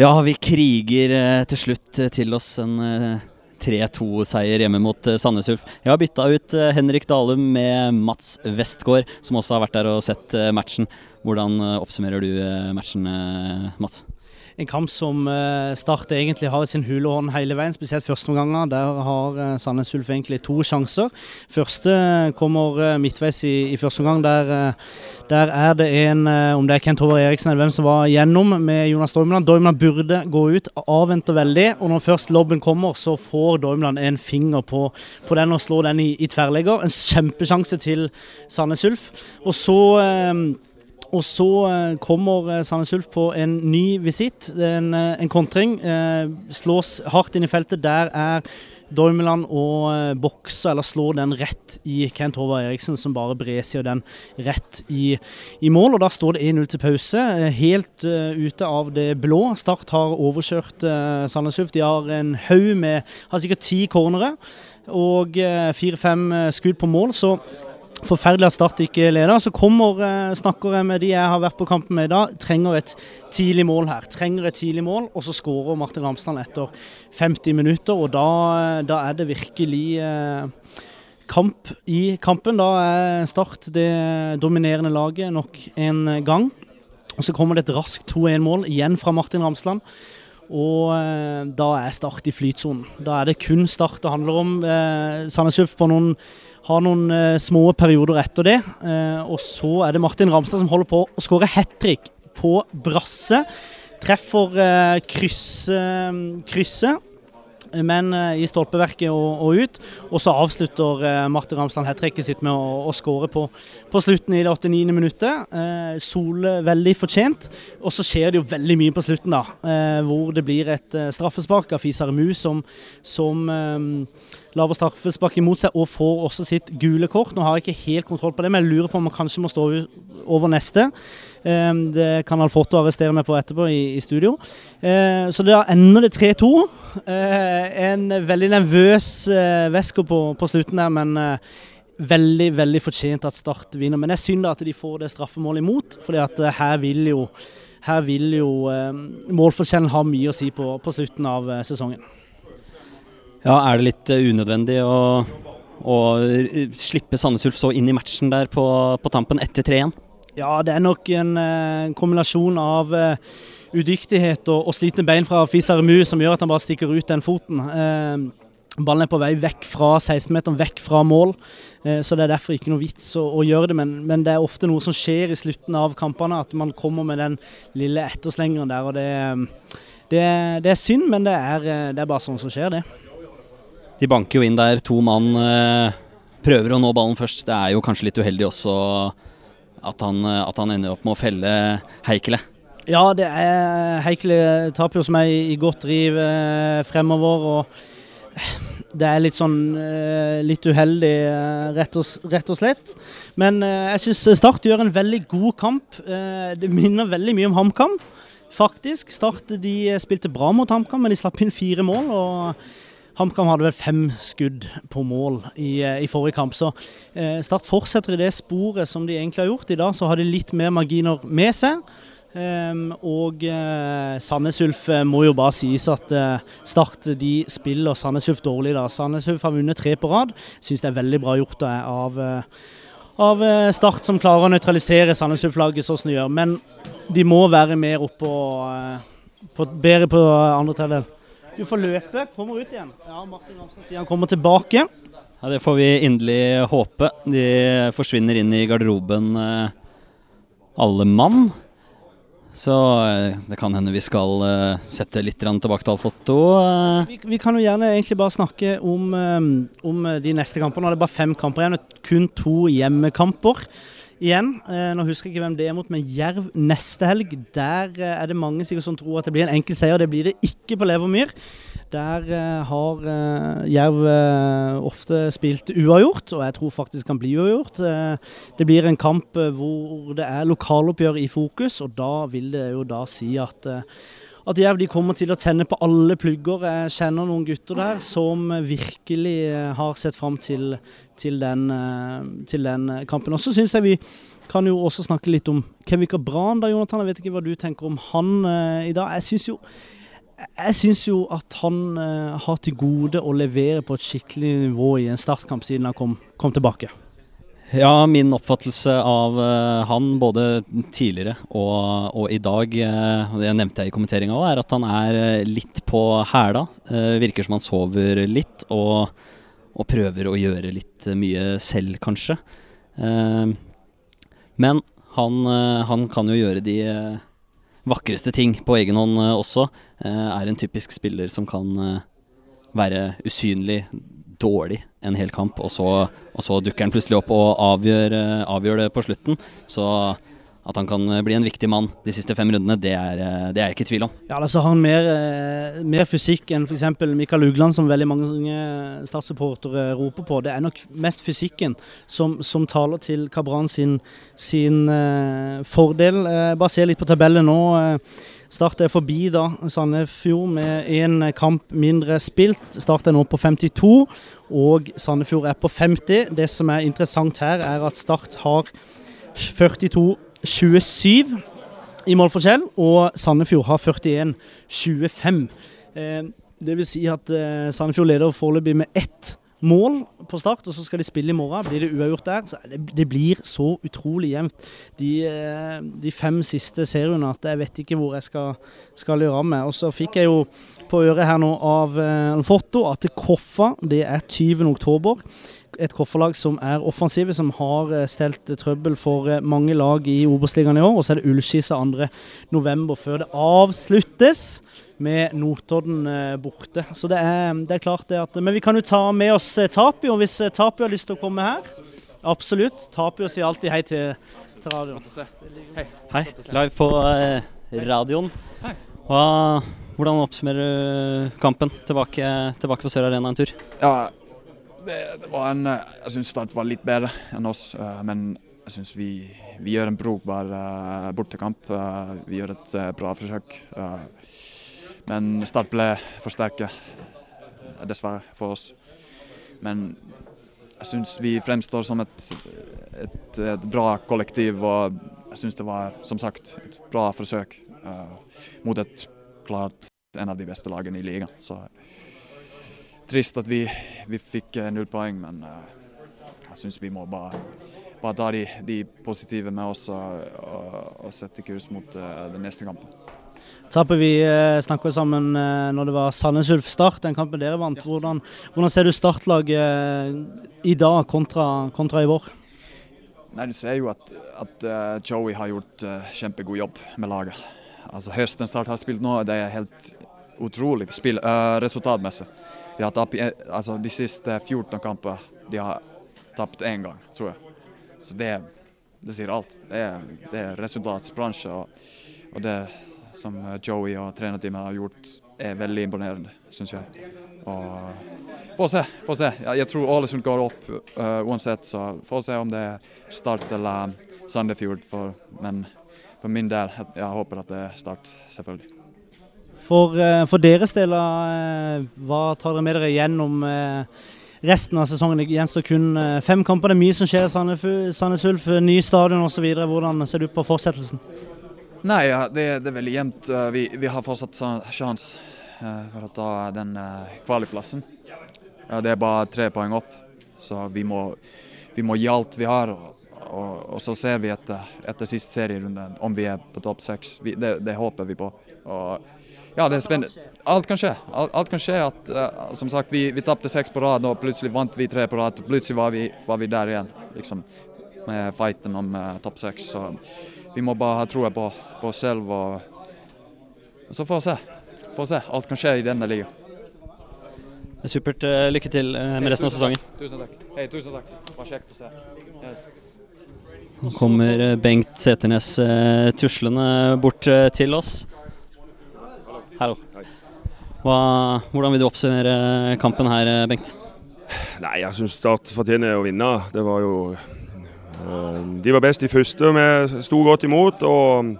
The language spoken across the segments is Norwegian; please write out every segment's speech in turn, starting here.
Ja, vi kriger eh, til slutt eh, til oss en eh, 3-2-seier hjemme mot eh, Sandnes Ulf. Jeg har bytta ut eh, Henrik Dalum med Mats Westgård, som også har vært der og sett eh, matchen. Hvordan eh, oppsummerer du eh, matchen, eh, Mats? En kamp som eh, Start egentlig har i sin hule hånd hele veien, spesielt første omganger. Der har eh, Sandnes Ulf egentlig to sjanser. Første kommer eh, midtveis i, i første omgang. Der, der er det en, om det er Kent Håvard Eriksen eller hvem som var gjennom med Jonas Dormeland. Dormeland burde gå ut, avventer veldig. Og når først lobben kommer, så får Dormeland en finger på, på den og slår den i, i tverrlegger. En kjempesjanse til Sandnes Ulf. Og så eh, og så eh, kommer eh, Sandnes Ulf på en ny visitt. En, eh, en kontring. Slås hardt inn i feltet. Der er Dormeland og bokser, eller slår den rett i Kent Håvard Eriksen, som bare bresier den rett i, i mål. og Da står det 1-0 til pause. helt uh, ute av det blå. Start har overkjørt uh, Sandnes Ulf. De har en haug med Har sikkert ti cornere og fire-fem eh, skudd på mål. så Forferdelig at Start ikke leder. Så kommer, eh, snakker jeg med de jeg har vært på kampen med i dag. Trenger et tidlig mål her. Trenger et tidlig mål, og så skårer Martin Ramsland etter 50 minutter. Og da, da er det virkelig eh, kamp i kampen. Da er Start det dominerende laget nok en gang. Og så kommer det et raskt 2-1-mål igjen fra Martin Ramsland. Og eh, da er Start i flytsonen. Da er det kun Start det handler om. Eh, Sandnes Ulf har noen eh, små perioder etter det. Eh, og så er det Martin Ramstad som holder på å skåre hat trick på brasse. Treffer eh, krysset. krysset, men eh, i stolpeverket og, og ut. Og så avslutter Marte Martin Ramsland hat tricket sitt med å, å skåre på, på slutten i det 89. minuttet. Eh, Sole veldig fortjent. Og så skjer det jo veldig mye på slutten, da. Eh, hvor det blir et eh, straffespark av Fisare Mu som, som eh, laver straffespark imot seg og får også sitt gule kort. Nå har jeg ikke helt kontroll på det, men jeg lurer på om man kanskje må stå over neste. Eh, det kan Alforto arrestere meg på etterpå i, studio. Eh, så da ender det 3-2. Eh, en veldig nervøs Vesko på, slutten der, men eh, veldig veldig fortjent at Start vinner. Men det er synd at de får det straffemålet imot, fordi at eh, her vil jo, her vil jo eh, målforskjellen ha mye å si på, på slutten av eh, sesongen. Ja, Er det litt eh, unødvendig å, å eh, slippe Sandnes Ulf så inn i matchen der på, på tampen etter 3-1? Ja, det er nok en eh, kombinasjon av eh, udyktighet og, og slitne bein fra Fisare Mu som gjør at han bare stikker ut den foten. Eh, ballen er på vei vekk fra 16-meteren, vekk fra mål. Eh, så det er derfor ikke noe vits å, å gjøre det. Men, men, det er ofte noe som skjer i slutten av kampene, at man kommer med den lille etterslengeren der. og det, det, det er synd, men det er, det er bare sånn som skjer, det. De banker jo inn der, to mann eh, prøver å nå ballen først. Det er jo kanskje litt uheldig også at han, eh, at han ender opp med å felle Heikele. Ja, det er Heikele taper jo som ei i godt driv eh, fremover. og det er litt sånn litt uheldig, rett, og, rett, og, slett. Men jeg syns Start gjør en veldig god kamp. Det minner veldig mye om HamKam, faktisk. Start de spilte bra mot HamKam, men de slapp inn fire mål. og HamKam hadde vel fem skudd på mål i, i forrige kamp. Så eh, Start fortsetter i det sporet som de egentlig har gjort. I dag så har de litt mer marginer med seg. Um, og uh, Sandnes Ulf uh, må jo bare sies at uh, Start de spiller Sandnes Ulf dårlig. da. Sandnes Ulf har vunnet tre på rad. Syns det er veldig bra gjort da, av, av Start, som klarer å nøytralisere Sandnes Ulf-laget sånn som de gjør. Men de må være mer oppå på, bedre på andre tredjedel. Du får løpe, kommer ut igjen. Ja, Martin Ramstad sier han kommer tilbake. Ja, Det får vi inderlig håpe. De forsvinner inn i garderoben alle mann. Så det kan hende vi skal uh, sette litt tilbake til Alfoto. Uh. Vi, vi, kan jo gjerne egentlig bare snakke om, om de neste kampene. Nå er det bare fem kamper igjen. Kun to hjemmekamper igjen. Uh, nå husker jeg ikke hvem det er mot, men Jerv neste helg. Der er det mange sikkert som tror at det blir en enkel seier. Det blir det ikke på Levermyr. Der har Jerv ofte spilt uavgjort, og jeg tror faktisk kan bli uavgjort. det blir en kamp hvor det er lokaloppgjør i fokus, og da vil det jo da si at at Jerv kommer til å tenne på alle plugger. Jeg kjenner noen gutter der som virkelig har sett fram til, til, den, til den kampen. Og så syns jeg vi kan jo også snakke litt om Kevin Cabran, da, Jonathan. Jeg vet ikke hva du tenker om han uh, i dag. Jeg syns jo, jo at han uh, har til gode å levere på et skikkelig nivå i en startkamp siden han kom, kom tilbake. Ja, min oppfattelse av uh, han både tidligere og, og i dag, uh, det nevnte jeg i kommenteringa òg, er at han er litt på hæla. virker som han sover litt og, og, prøver å gjøre litt mye selv, kanskje. men han, han, kan jo gjøre de vakreste ting på egen hånd også. er en typisk spiller som kan være usynlig dårlig en hel kamp, og så, og så dukker han plutselig opp og avgjør, eh, avgjør, det på slutten. Så at han kan bli en viktig mann de siste fem rundene, det er, eh, det er jeg ikke i tvil om. Ja, altså har han mer, eh, mer fysikk enn f.eks. Mikael Ugland, som veldig mange Start-supportere roper på. Det er nok mest fysikken som, som taler til Kabran sin, sin uh, fordel. Uh, bare se litt på tabellen nå. Uh, Start er forbi da Sandefjord med én kamp mindre spilt. Start er nå på 52, og Sandefjord er på 50. Det som er interessant her, er at Start har 42-27 i målforskjell, og Sandefjord har 41-25. Eh, det vil si at eh, Sandefjord leder foreløpig med ett mål på start, og så skal de spille i morgen. Blir det uavgjort der, så det, det blir så utrolig jevnt de, eh, de, fem siste seriene at jeg vet ikke hvor jeg skal, skal gjøre av meg. Og så fikk jeg jo på øret her nå av en Foto at Koffa det er 20. oktober. Et Koffa-lag som er offensive, som har uh, stelt trøbbel for mange lag i Obos-ligaen i år. Og så er det Ullskisa 2.11. før det avsluttes med Notodden eh, borte. Så det er, det er, klart det at Men vi kan jo ta med oss eh, Tapio hvis eh, Tapio har lyst til å komme her. Absolutt. Tapio sier alltid hei til, til radioen. Hei. hei. Live på eh, radioen. Hva, hvordan oppsummerer du kampen? Tilbake, tilbake på Sør Arena en tur. Ja, det, det var en Jeg syns Start var litt bedre enn oss, men jeg syns vi, vi, gjør en brukbar bortekamp. Vi gjør et bra forsøk. Men Start ble for dessverre, for oss. Men jeg syns vi fremstår som et, et, et, bra kollektiv, og jeg syns det var som sagt et bra forsøk uh, mot et klart en av de beste lagene i ligaen. Så trist at vi, vi fikk uh, null poeng, men uh, jeg syns vi må bare, bare ta de, de, positive med oss og, og, og sette kurs mot den neste kampen. Tapper vi eh, snakka sammen eh, når det var Sandnes Ulf Start, den kampen dere vant. Hvordan, hvordan ser du startlaget eh, i dag kontra, kontra, i vår? Nei, Du ser jo at, at Joey har gjort kjempegod jobb med laget. Altså Høsten Start har spilt nå, det er helt utrolig spill, uh, resultatmessig. De har tapt altså, de siste 14 kamper de har tapt én gang, tror jeg. Så det, det sier alt. Det er, det er resultatsbransje. og, og det som eh, Joey og trenerteamet har gjort, er veldig imponerende, syns jeg. Og Få se. få se. Jeg tror Ålesund går opp uh, uansett, så får se om det er Start eller Sandefjord. For, men for min del, jeg håper at det er Start, selvfølgelig. For, uh, for deres del, hva tar dere med dere gjennom resten av sesongen? Det gjenstår kun fem kamper. Det er mye som skjer i Sandnes Ulf, ny stadion osv. Hvordan ser du på fortsettelsen? Nei, det, det, er veldig jevnt. Eh, vi, vi, har fortsatt sjanse uh, for å ta den uh, kvalikplassen. Det er bare tre poeng opp, så vi må, vi må gi alt vi har. Og, og, og så ser vi etter, etter siste serierunde om vi er på topp seks. Det, det, håper vi på. Og, ja, det er spennende. Alt kan skje. Alt, alt kan skje at, uh, som sagt, Vi, vi tapte seks på rad, og plutselig vant vi tre på rad. Plutselig var vi, var vi der igjen, liksom, med fighten om topp seks vi må bare ha troa på, på, oss selv. Og, og så får vi se. Får se. Alt kan skje i denne ligaen. Er supert. Eh, lykke til eh, med resten av sesongen. Tusen takk. Hei, tusen takk. Det var kjekt å se. Yes. Nå kommer eh, Bengt Seternes tuslende bort til oss. Hallo. Hva, hvordan vil du oppsummere kampen her, Bengt? Nei, Jeg syns Start fortjener å vinne. Det var jo Eh, de var best i første, vi sto godt imot. og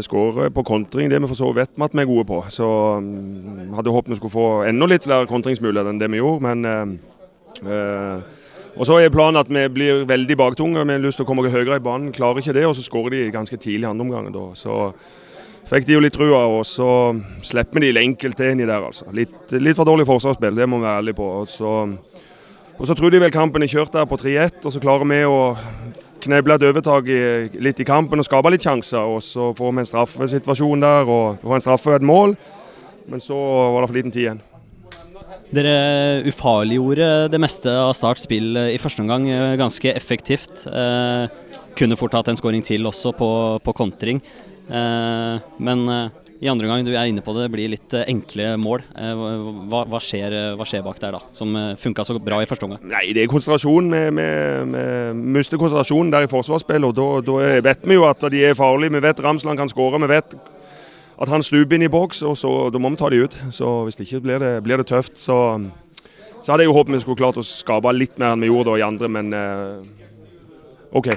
Skåre på kontring, det vi for så vet vi at vi er gode på. Så um, hadde håpet vi skulle få enda litt flere kontringsmuligheter enn det vi gjorde. Men uh, Og Så er planen at vi blir veldig baktunge. Vi har lyst til å komme høyere i banen. Klarer ikke det, og så skårer de ganske tidlig i andre omgang. Så fikk de jo litt trua, og så slipper vi de enkelt til inni der. altså. Litt, litt for dårlig forsvarsspill, det må vi være ærlige på. Og så, og så tror de vel kampen er kjørt der på 3-1, og så klarer vi å kneble et overtak litt i kampen og skape litt sjanser. Og så får vi en straffesituasjon der og får en straffe og et mål. Men så var det for liten tid igjen. Dere ufarliggjorde det meste av Starts spill i første omgang eh, ganske effektivt. Eh, kunne fort hatt en skåring til også på, på kontring. Eh, men eh, i andre omgang, du er inne på det, blir litt eh, enkle mål. Eh, hva, hva, skjer, hva, skjer, bak der da, som funka så bra i første omgang? Nei, Det er konsentrasjon. Vi, mister konsentrasjonen der i forsvarsspillet. og Da vet vi jo at de er farlige. Vi vet Ramsland kan skåre. Vi vet at han stuper inn i boks, og så, da må vi ta de ut. Så Hvis ikke blir det, blir det tøft. Så, så, hadde jeg jo håpet vi skulle klart å skape litt mer enn vi gjorde da i andre, men OK.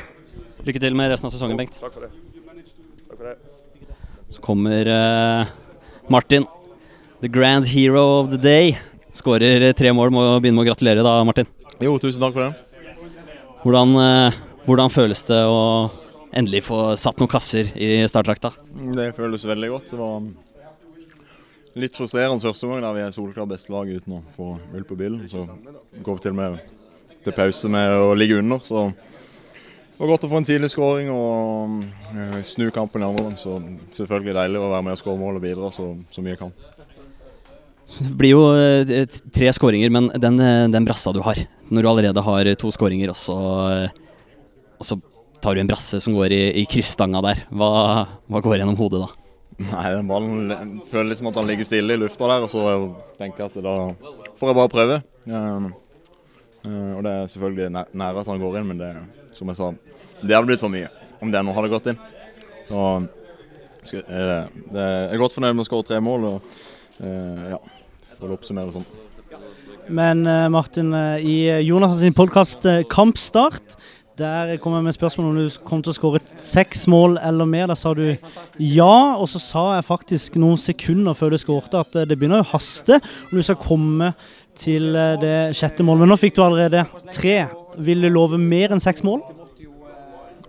Lykke til med resten av sesongen, Bengt. Takk for det. Så kommer uh, Martin, the grand hero of the day. Skårer tre mål. Må begynne med å gratulere da, Martin. Jo, tusen takk for det. Hvordan, uh, hvordan føles det å endelig få satt noen kasser i startdrakta? Det føles veldig godt. Det var litt frustrerende første gang da vi er solklart beste lag uten å få ull på bilen. Så går vi til og med til pause med å ligge under. Så det var godt å få en tidlig skåring og eh, snu kampen i andre omgang. Så selvfølgelig deilig å være med og skåre mål og bidra så, så mye jeg kan. Det blir jo eh, tre skåringer, men den, eh, den, brassa du har, når du allerede har to skåringer, og så, og så tar du en brasse som går i, i krysstanga der. Hva, hva, går gjennom hodet da? Nei, den ballen føler liksom at han ligger stille i lufta der, og så tenker jeg at da får jeg bare prøve. Um, og det er selvfølgelig nære at han går inn, men det, som jeg sa, det hadde blitt for mye om det nå hadde gått inn. Så det, jeg er godt fornøyd med å skåre tre mål, og uh, ja, for å oppsummere sånn. Men Martin, i Jonas sin podkast Kampstart der kom jeg med spørsmål om du kom til å skåre seks mål eller mer. Da sa du ja, og så sa jeg faktisk noen sekunder før du skårte at eh, det begynner å haste om du skal komme til eh, det sjette målet. Men nå fikk du allerede tre. Vil du love mer enn seks mål?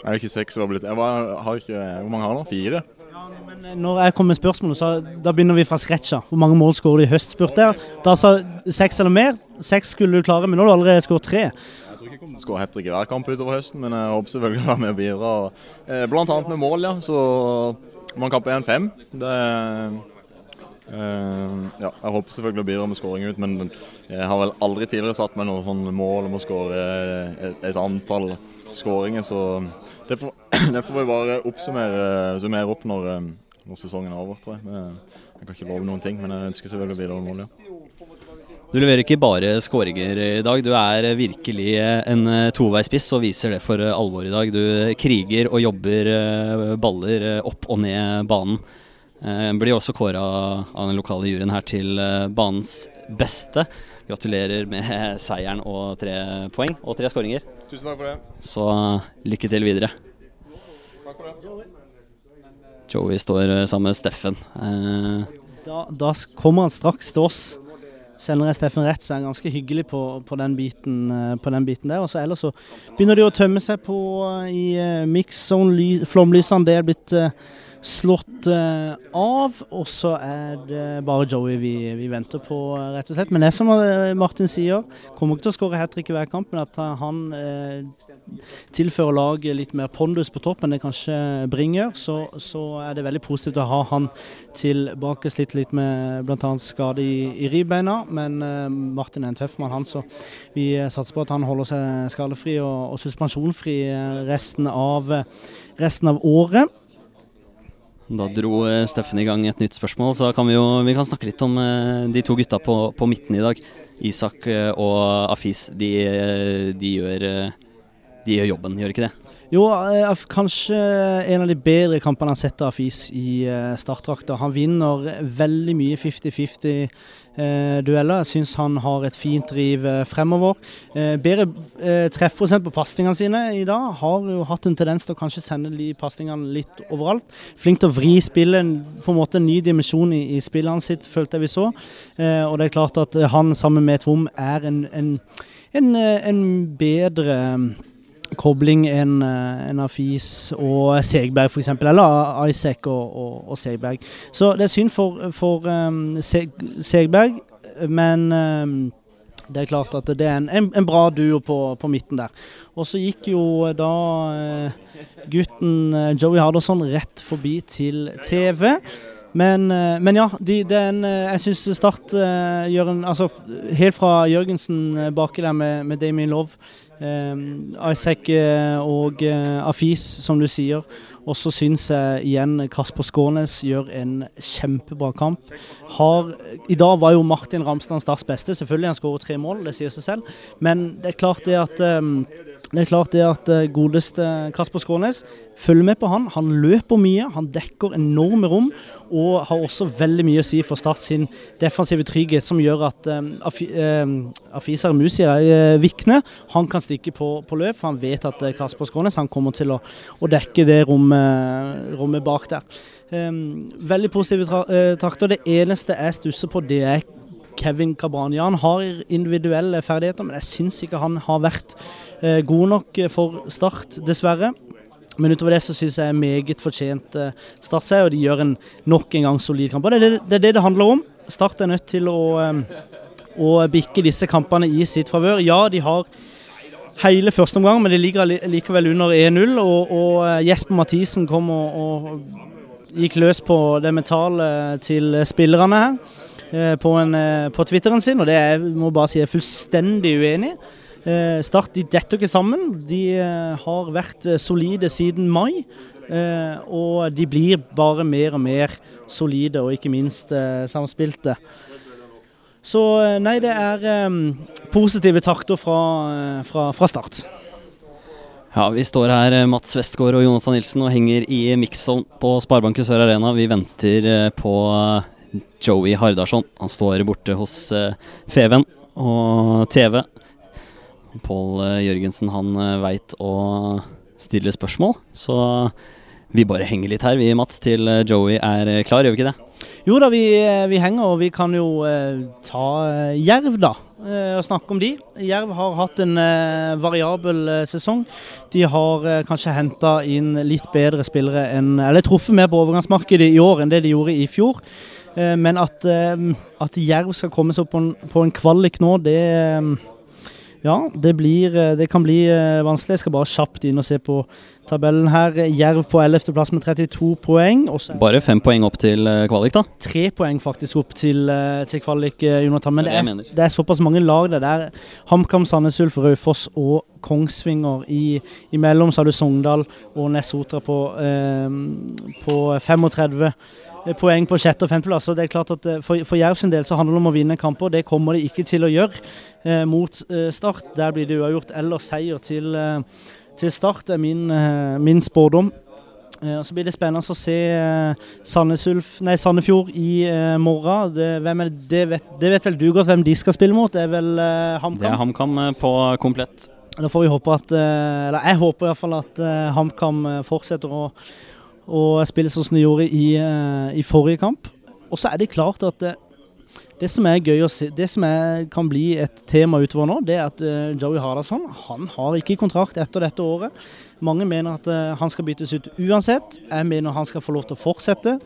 Jeg er ikke seks. Jeg var, har ikke, hvor mange har du? Fire? Ja, men eh, når jeg kom med spørsmålet, så da begynner vi fra scratcha. Hvor mange mål skåret du i høst, spurte jeg. Da sa seks eller mer. Seks skulle du klare, men nå har du allerede skåret tre Jeg tror ikke jeg kommer til å skåre hat trick i hver kamp utover høsten, men jeg håper selvfølgelig å være med og bidra. Eh, blant annet med mål, ja. Så man kamp 1-5. Det ja, jeg håper selvfølgelig å bidra med skåring ut, men jeg har vel aldri tidligere satt meg noe sånn mål om å skåre et, et, antall skåringer. Så det får, det får vi bare oppsummere summere opp når, når, sesongen er over, tror jeg. Jeg kan ikke love noen ting, men jeg ønsker selvfølgelig å bidra med mål, ja. Du leverer ikke bare skåringer i dag, du er virkelig en eh, toveispiss og viser det for eh, alvor i dag. Du kriger og jobber eh, baller opp og ned banen. Blir også kåra av den lokale juryen her til banens beste. Gratulerer med seieren og tre poeng og tre skåringer. Tusen takk for det. Så lykke til videre. Takk for det. Joey står sammen med Steffen. Da, da kommer han straks til oss. Kjenner jeg Steffen rett, så er han ganske hyggelig på, på, den, biten, eh, på den, biten, der. Og så ellers så begynner de å tømme seg på i mix zone. Flomlysene det er blitt uh, slått uh, av. Og så er det bare Joey vi, vi, venter på, rett og slett. Men det er som Martin sier, kommer ikke til å skåre hat trick i hver kamp, men at han tilfører laget litt mer pondus på topp enn det kanskje Bring gjør, så, så, er det veldig positivt å ha han tilbake. Slitt litt med bl.a. skade i, i ribbeina, men uh, Martin er en tøff mann, han. Så vi satser på at han holder seg skadefri og, og suspensjonfri resten av, resten av året. Da dro eh, Steffen i gang et nytt spørsmål, så da kan vi jo vi kan snakke litt om eh, de to gutta på, på midten i dag. Isak og Afis, de, de gjør de gjør jobben, gjør ikke det? Jo, eh, kanskje en av de bedre kampene han har sett av Afis i uh, startdrakta. Han vinner veldig mye 50-50 eh. Jeg syns han har et fint driv eh, fremover. Eh, bedre eh, treffprosent på pasningene sine i dag. Har jo hatt en tendens til å kanskje sende de pasningene litt overalt. Flink til å vri spillet, på en måte en ny dimensjon i, spillet hans sitt, følte jeg vi så. Eh, og det er klart at han sammen med Tvom er en, en, en, en bedre kobling en, en Afis og Segberg f.eks., eller Isaac og, og, og, Segberg. Så det er synd for, for um, Segberg, men um, det er klart at det er en, en, en bra duo på, på, midten der. Og så gikk jo da uh, gutten Joey Harderson rett forbi til TV. Men, men ja, de, den, jeg syns Start gjør en Altså helt fra Jørgensen baki der med, med Damien Love Isaac eh, og eh, Afis, som du sier. Og så syns jeg igjen Kasper Skånes gjør en kjempebra kamp. Har, I dag var jo Martin Ramsland Starts beste. Selvfølgelig han skårer tre mål, det sier seg selv. Men det er klart det at det er klart det at eh, godeste Kasper Skånes følger med på han. Han løper mye, han dekker enorme rom og har også veldig mye å si for Start sin defensive trygghet, som gjør at um, Afi, um, Afisar Musia uh, Vikne han kan stikke på, på, løp, for han vet at Kasper Skånes han kommer til å, å dekke det rommet, rommet bak der. Um, veldig positive takter. Det eneste jeg stusser på, det er Kevin Cabranian har individuelle ferdigheter, men jeg syns ikke han har vært eh, god nok for Start, dessverre. Men utover det så syns jeg er meget fortjent eh, Start seg, og de gjør en nok en gang solid kamp. Og det er det det, det, handler om. Start er nødt til å, eh, å bikke disse kampene i sitt favør. Ja, de har hele første omgang, men de ligger likevel under 1-0. Og, og, eh, Jesper Mathisen kom og, og, gikk løs på det mentale til spillerne her. Eh, på, en, eh, på Twitteren sin, og det er, må bare si er fullstendig uenig. Eh, Start de detter ikke sammen. De har vært solide siden mai. og de blir bare mer og mer solide, og ikke minst samspilte. Så nei, det er positive takter fra, fra, fra, start. Ja, Vi står her, Mats Westgård og Jonathan Nilsen, og henger i mix-zone på Sparebanken Sør Arena. Vi venter på Joey Hardarson. Han står borte hos uh, Feven og TV. Pål uh, Jørgensen han uh, veit å stille spørsmål, så vi bare henger litt her, vi Mats, til Joey er klar, gjør vi ikke det? Jo da, vi, vi henger, og vi kan jo eh, ta Jerv, da. Eh, og snakke om de. Jerv har hatt en eh, variabel sesong. De har kanskje henta inn litt bedre spillere enn Eller truffet mer på overgangsmarkedet i år enn det de gjorde i fjor. Eh, men at, eh, at Jerv skal komme seg opp på en, på en kvalik nå, det eh, ja, det, blir, det kan bli vanskelig. Jeg skal bare kjapt inn og se på tabellen her. Jerv på 11.-plass med 32 poeng. bare fem poeng opp til kvalik, da? Tre poeng faktisk opp til, til kvalik, Jonathan. Men det er, det er, såpass mange lag. Det er HamKam, Sandnes Ulf, Raufoss og Kongsvinger. I, imellom så har du Sogndal og Nesotra på, eh, på 35. Eh, poeng på sjette- og femteplass. og det er klart at eh, For, for Jerv sin del så handler det om å vinne kamper. Det kommer de ikke til å gjøre eh, mot eh, Start. Der blir det uavgjort eller seier til, eh, til Start, er min, eh, min spådom. så blir det spennende å se nei, Sandefjord i morgen. Det, det? Det, vet, det, vet, vel du godt hvem de skal spille mot? Det er vel HamKam? Det er HamKam på komplett. Da får vi håpe at Eller jeg håper iallfall at HamKam fortsetter å og spille sånn som de gjorde i, uh, i forrige kamp. Og så er det klart at det, det som er gøy å se, det som er, kan bli et tema utover nå, det er at uh, Joey Hardasson han har ikke kontrakt etter dette året. Mange mener at uh, han skal byttes ut uansett. Jeg mener han skal få lov til å fortsette.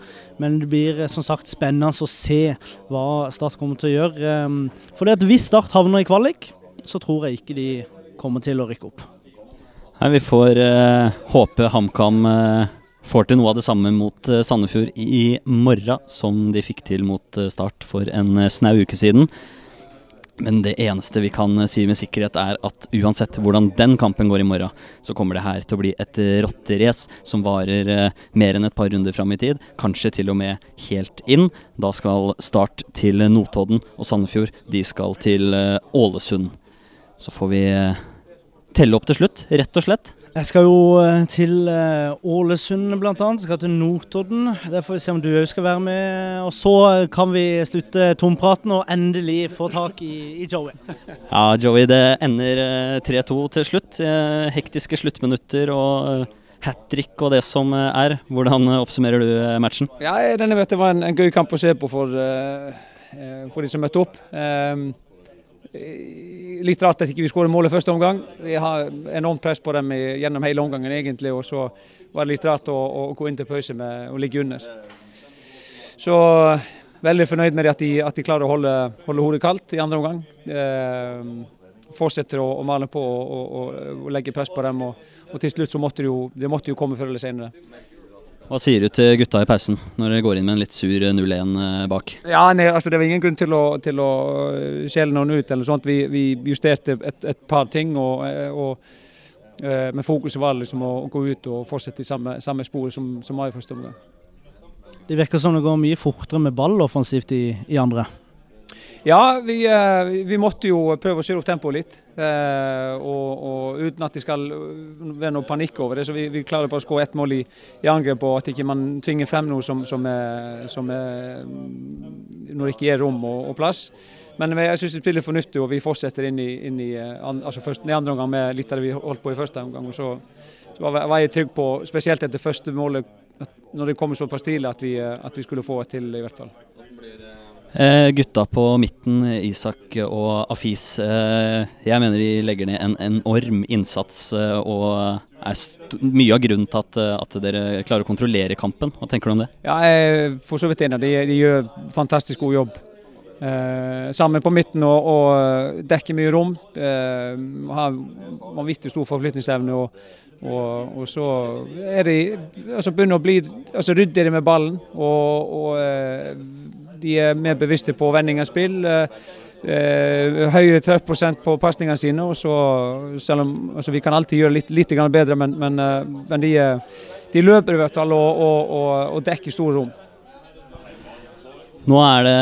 Men det blir som sagt spennende å se hva Start kommer til å gjøre. Um, for hvis Start havner i kvalik, så tror jeg ikke de kommer til å rykke opp. Nei, vi får håpe HamKam får til noe av det samme mot uh, Sandefjord i morgen som de fikk til mot uh, Start for en uh, snau uke siden. Men det eneste vi kan si med sikkerhet, er at uansett hvordan den kampen går i morgen, så kommer det her til å bli et rotterace som varer mer enn et par runder fram i tid. Kanskje til og med helt inn. Da skal Start til Notodden, og Sandefjord de skal til Ålesund. Så får vi telle opp til slutt, rett og slett. Jeg skal jo eh, til eh, Ålesund bl.a. Skal til Notodden. Der får vi se om du òg skal være med. Og så kan vi slutte tompraten og endelig få tak i, i Joey. Ja, Joey, det ender 3-2 til slutt. Hektiske sluttminutter og hat trick og det som er. Hvordan oppsummerer du matchen? Ja, Denne vet jeg var en, en gøy kamp å se på for, for de som møtte opp. Um, Eh, litt rart at ikke vi skåret målet første omgang. Vi har enormt press på dem gjennom hele omgangen egentlig, og så var det litt rart å, å gå inn til pause med å ligge under. Så veldig fornøyd med at de, at de klarer å holde, holde, hodet kaldt i andre omgang. Eh, fortsetter å, å, male på og, og, og, legge press på dem, og, og til slutt så måtte det jo, de måtte jo komme før eller senere. Hva sier du til gutta i pausen, når dere går inn med en litt sur 0-1 eh, bak? Ja, nei, altså Det var ingen grunn til å, til å eh, skjele noen ut. eller sånt. Vi, vi justerte et, et, par ting. og, eh, og men fokuset var liksom å, gå ut og fortsette i samme, samme spor som, som var i første omgang. Det virker som det går mye fortere med ball offensivt i, i andre? Ja, vi, eh, vi, måtte jo prøve å kjøre opp tempoet litt. Eh, og, og, uten at det skal være noe panikk over det. Så vi, vi klarer bare å skåre ett mål i, i angrep, og at ikke man tvinger frem noe som, som, er, som er, Når det ikke er rom og, og plass. Men jeg syns det spiller fornuftig, og vi fortsetter inn i, inn i eh, altså først, andre omgang med litt av det vi holdt på i første omgang. og så, så var jeg trygg på, spesielt etter første målet, når det kommer såpass tidlig, at vi, at vi skulle få et til, i hvert fall. Eh, gutta på midten, Isak og Afis, eh, jeg mener de legger ned en enorm innsats eh, og er mye av grunnen til at, eh, at, dere klarer å kontrollere kampen. Hva tenker du om det? Ja, jeg er for så vidt enig. De, de gjør fantastisk god jobb. Eh, sammen på midten og, og dekker mye rom. Eh, har vanvittig stor forflytningsevne. Og, og, og, så er de altså begynner å bli altså ryddigere med ballen. og, og eh, de er mer bevisste på vending av spill. Eh, høyere treffprosent på pasningene sine. og så, selv om altså Vi kan alltid gjøre litt, litt bedre, men, men, eh, men de, de, løper i hvert fall og, og, og, og dekker store rom. Nå er det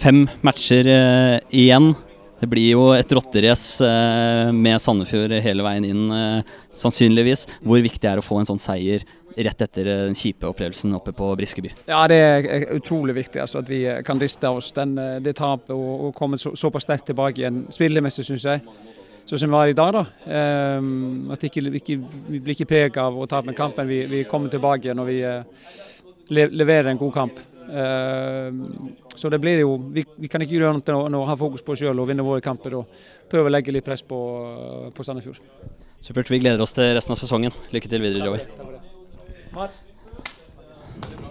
fem matcher eh, igjen. Det blir jo et rotterace eh, med Sandefjord hele veien inn, eh, sannsynligvis. Hvor viktig er det å få en sånn seier rett etter den kjipe opplevelsen oppe på Briskeby? Ja, Det er utrolig viktig altså, at vi kan riste oss den, det tapet og, og komme så, såpass sterkt tilbake igjen. Spillemessig, syns jeg. Sånn som vi var i dag. da. Um, at ikke, ikke, Vi blir ikke preget av å tape kampen. Vi, vi kommer tilbake igjen og vi uh, leverer en god kamp. Uh, så det blir jo, vi, vi kan ikke gjøre noe enn å ha fokus på oss sjøl og vinne våre kamper. og Prøve å legge litt press på, på Sandefjord. Supert. Vi gleder oss til resten av sesongen. Lykke til videre, Joey.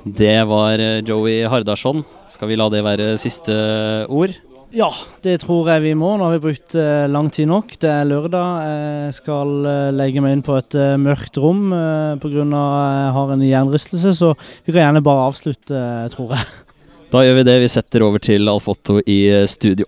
Det var eh, Joey Hardarson. Skal vi la det være siste ord? Ja, det tror jeg vi må. Nå har vi brukt uh, lang tid nok. Det er lørdag. Jeg skal legge meg inn på et mørkt rom uh, pga. jeg har en hjernerystelse, så vi kan gjerne bare avslutte, tror jeg. Da gjør vi det. Vi setter over til Alfotto i studio.